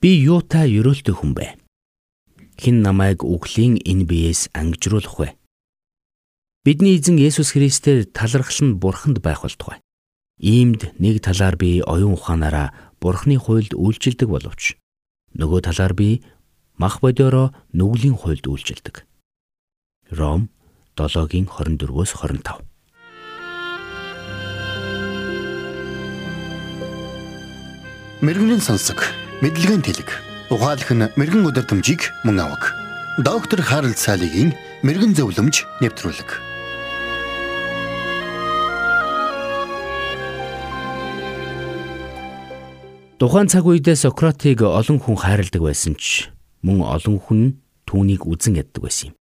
Би юутай ерөөлтөй хүн бэ? Хэн намайг үглийн энэ биеэс ангижруулах вэ? Бидний эзэн Есүс Христээр талархал нь бурханд байх болтугай. Иймд нэг талаар би оюун ухаанаараа бурхны хуйлд үйлчилдэг боловч нөгөө талаар би мах бодороо нүглийн хуйлд үйлчилдэг. Ром 7-гийн 24-өөс 25. Мэргэний сонсог, мэдлэгийн тэлэг. Ухаалх нь мэрэгэн өдөр төмжийг мөн авах. Доктор Харалт цаалогийн мэрэгэн зөвлөмж нэвтрүүлэг. Тухайн цаг үедээ Сократыг олон хүн хайрладаг байсан ч мөн олон хүн түүнийг үзен яддаг байсан юм.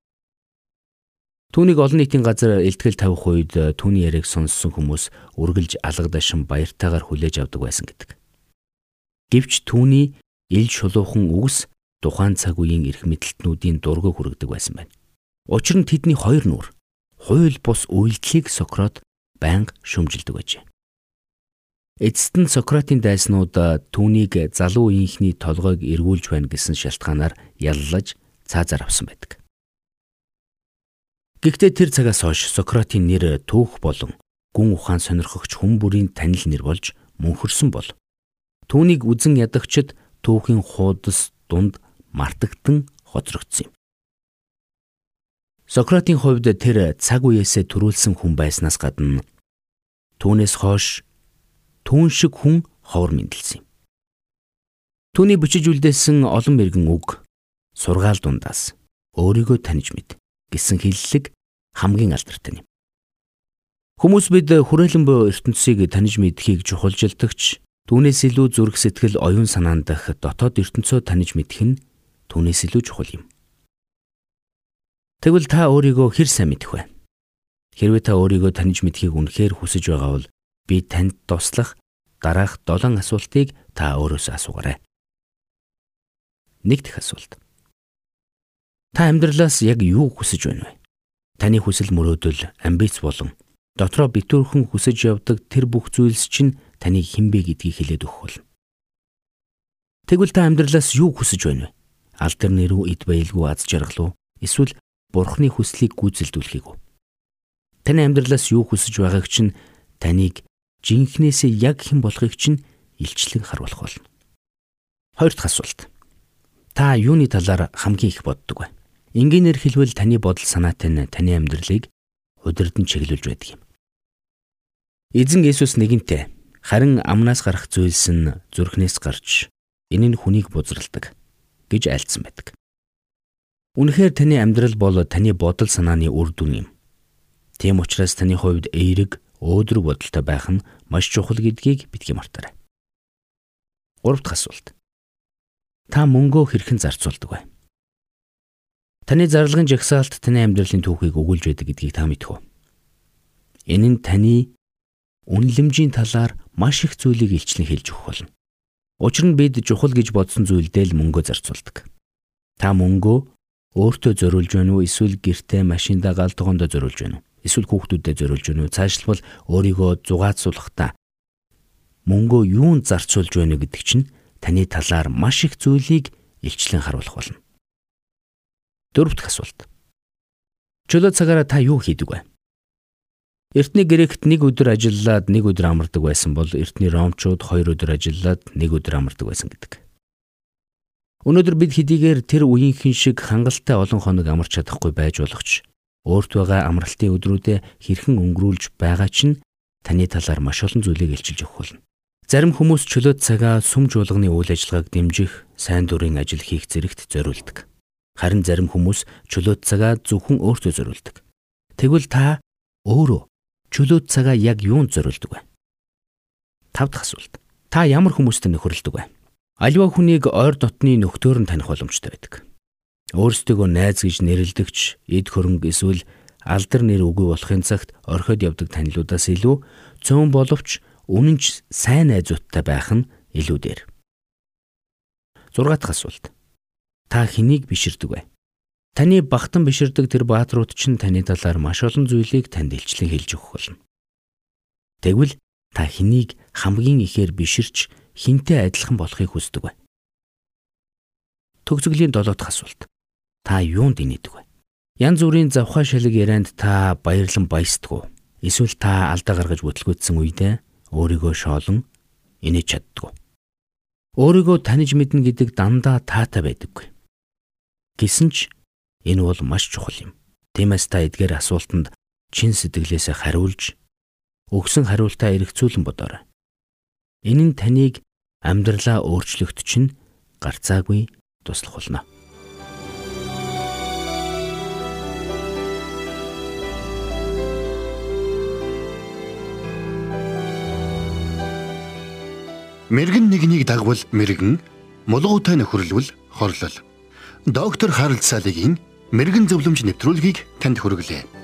Түүнийг олон нийтийн газар илтгэл тавих үед түүний яриаг сонссон хүмүүс үргэлж алга дашин баяртайгаар хүлээж авдаг байсан гэдэг. Гэвч түүний ил шулуухан үгс тухайн цаг үеийн эрх мэдэлтнүүдийн дургыг хүргэдэг байсан байна. Учир нь тэдний хоёр нүур хууль бус үйлдэлийг Сократ байнга шүмжилдэг байжээ. Эцэст нь Сократын дайснууд түүнийг залуу үеийнхний толгойг эргүүлж байна гэсэн шалтгаанаар яллаж цаазаар авсан байдаг. Гэхдээ тэр цагаас хойш Сократын нэр түүх болон гүн ухаан сонирхогч хүн бүрийн танил нэр болж мөнхөрсөн бол Түүнийг үзен ядагчд түүхийн хуудас дунд мартагдан хоцрогдсон юм. Сократын хувьд тэр цаг үеэсээ төрүүлсэн хүн байснаас гадна түүнээс хойш түүн шиг хүн ховор мэндэлсэн юм. Түүний бичиж үлдээсэн олон мэрэгэн үг сургаал дундаас өөрийгөө таньж мэд гэсэн хиллэг хамгийн алдартай юм. Хүмүүс бид хүрээлэн буй ертөнцийг таньж мэдхийг чухалжилдагч Түүнээс илүү зүрх сэтгэл оюун санаан дах дотоод ертөнцөө таньж мэдэх нь түүнээс илүү чухал юм. Тэгвэл та өөрийгөө хэр сайн мэдэх вэ? Хэрвээ та өөрийгөө таньж мэдхийг үнэхээр хүсэж байгаа бол би танд туслах дараах 7 асуултыг та өөрөөсөө асуугаарай. Нэг дэх асуулт. Та амьдралаас яг юу хүсэж байна вэ? Таны хүсэл мөрөөдөл, амбиц болон дотроо битүүрхэн хүсэж явдаг тэр бүх зүйлс чинь таныг хинбэ гэдгийг хэлээд өгөх болно. Тэгвэл та амьдралаас юу хүсэж байна вэ? Алдар нэрүү эд баялгүй аз жаргал уу? Эсвэл бурхны хүслийг гүйцэлдүүлэхийг үү? Таны амьдралаас юу хүсэж байгааг чинь таныг жинхнээсээ яг хэн болохыг чинь илчлэн харуулах болно. Хоёр дахь асуулт. Та юуны талаар хамгийн их боддог вэ? Энгийнээр хэлбэл таны бодол санаатай нь таны амьдралыг удирдан чиглүүлж байдаг юм. Эзэн Есүс нэгэнтээ Харин амнаас гарах зүйлс нь зүрхнээс гарч энэ нь хүнийг бузралдаг гэж айлцсан байдаг. Үнэхээр таны амьдрал бол таны бодол санааны үр дүн юм. Тийм учраас таны хувьд эерэг, өөдрөг бодолтой байх нь маш чухал гэдгийг битгий мартаарай. Гурав дахь асуулт. Та мөнгөө хэрхэн зарцуулдаг вэ? Таны зарлагын жагсаалт таны амьдралын түүхийг өгүүлж байдаг гэдгийг та мэдэх үү? Энэ нь таны үнэлэмжийн талаар маш их зүйлийг илчлэн хэлж өгөх болно. Учир нь бид чухал гэж бодсон зүйлдээ л мөнгөө зарцуулдаг. Та мөнгөө өөртөө зориулж байна уу эсвэл гэртээ машиндаа гал тогоондоо зориулж байна уу? Эсвэл хүүхдүүдэд зориулж байна уу? Цаашлбал өөрийгөө зугаацуулахдаа мөнгөө юунд зарцуулж байна гэдэг чинь таны талаар маш их зүйлийг илчлэн харуулах болно. Дөрөв дэх асуулт. Чөлөө цагаараа та юу хийдэг вэ? Эртний Грект нэг өдөр ажиллаад нэг өдөр амардаг байсан бол эртний Ромчууд хоёр өдөр ажиллаад нэг өдөр амардаг байсан гэдэг. Өнөөдөр бид хэдийгээр тэр үеийнхэн шиг хангалттай олон хоног амарч чадахгүй байж болох ч өөрт байгаа амралтын өдрүүдэд хэрхэн өнгөрүүлж байгаа чинь таны талаар маш олон зүйлийг илчилж өгөх болно. Зарим хүмүүс чөлөөт цагаа сүм жуулганы үйл ажиллагааг дэмжих, сайн дурын ажил хийх зэрэгт зориулдаг. Харин зарим хүмүүс чөлөөт цагаа зөвхөн өөртөө зориулдаг. Тэгвэл та өөрөө чөлөөт цагаа яг юунд зориулдаг вэ? Тав дахь асуулт. Та ямар хүмүүстэй нөхөрлөдөг вэ? Аливаа хүнийг ойр дотны нөхдөөр нь таних боломжтой байдаг. Өөрсдөө найз гэж нэрлэдэгч эд хөрөнгө эсвэл алдар нэр үгүй болохын цагт орхиод явдаг танилудаас илүү цөөн боловч үнэнч сайн найзуудтай байх нь илүү дээр. 6 дахь асуулт. Та хэнийг биширдэг вэ? Таны багтан биширдэг тэр бааtruуд чинь таны талаар маш олон зүйлийг танд илчлэн хэлж өгөх болно. Тэгвэл та хэнийг хамгийн ихээр биширч хинтээ адилхан болохыг хүсдэг вэ? Төгсгөлийн 7 дахь асуулт. Та юунд инээдэг вэ? Ян зүрийн завхаа шалэг ярианд та баярлан баясдаг уу? Эсвэл та алдаа гаргаж бүтлгүйтсэн үедээ өөрийгөө шоолон инээж чаддаг уу? Өөрийгөө таниж мэднэ гэдэг дандаа таатай байдаггүй. Гэсэн ч энэ бол маш чухал юм. Тиймээс та эдгээр асуултанд чин сэтгэлээсээ хариулж өгсөн хариултаа эргцүүлэн бодоорой. Энэ нь таныг амьдралаа өөрчлөхт чинь гарцаагүй туслах болно. Мэргэн нэгнийг дагвал мэргэн, мулгуутай нөхөрлөл хорлол. Доктор Харалт Салигийн мэрэгэн зөвлөмж нэвтрүүлгийг танд хүргэлээ.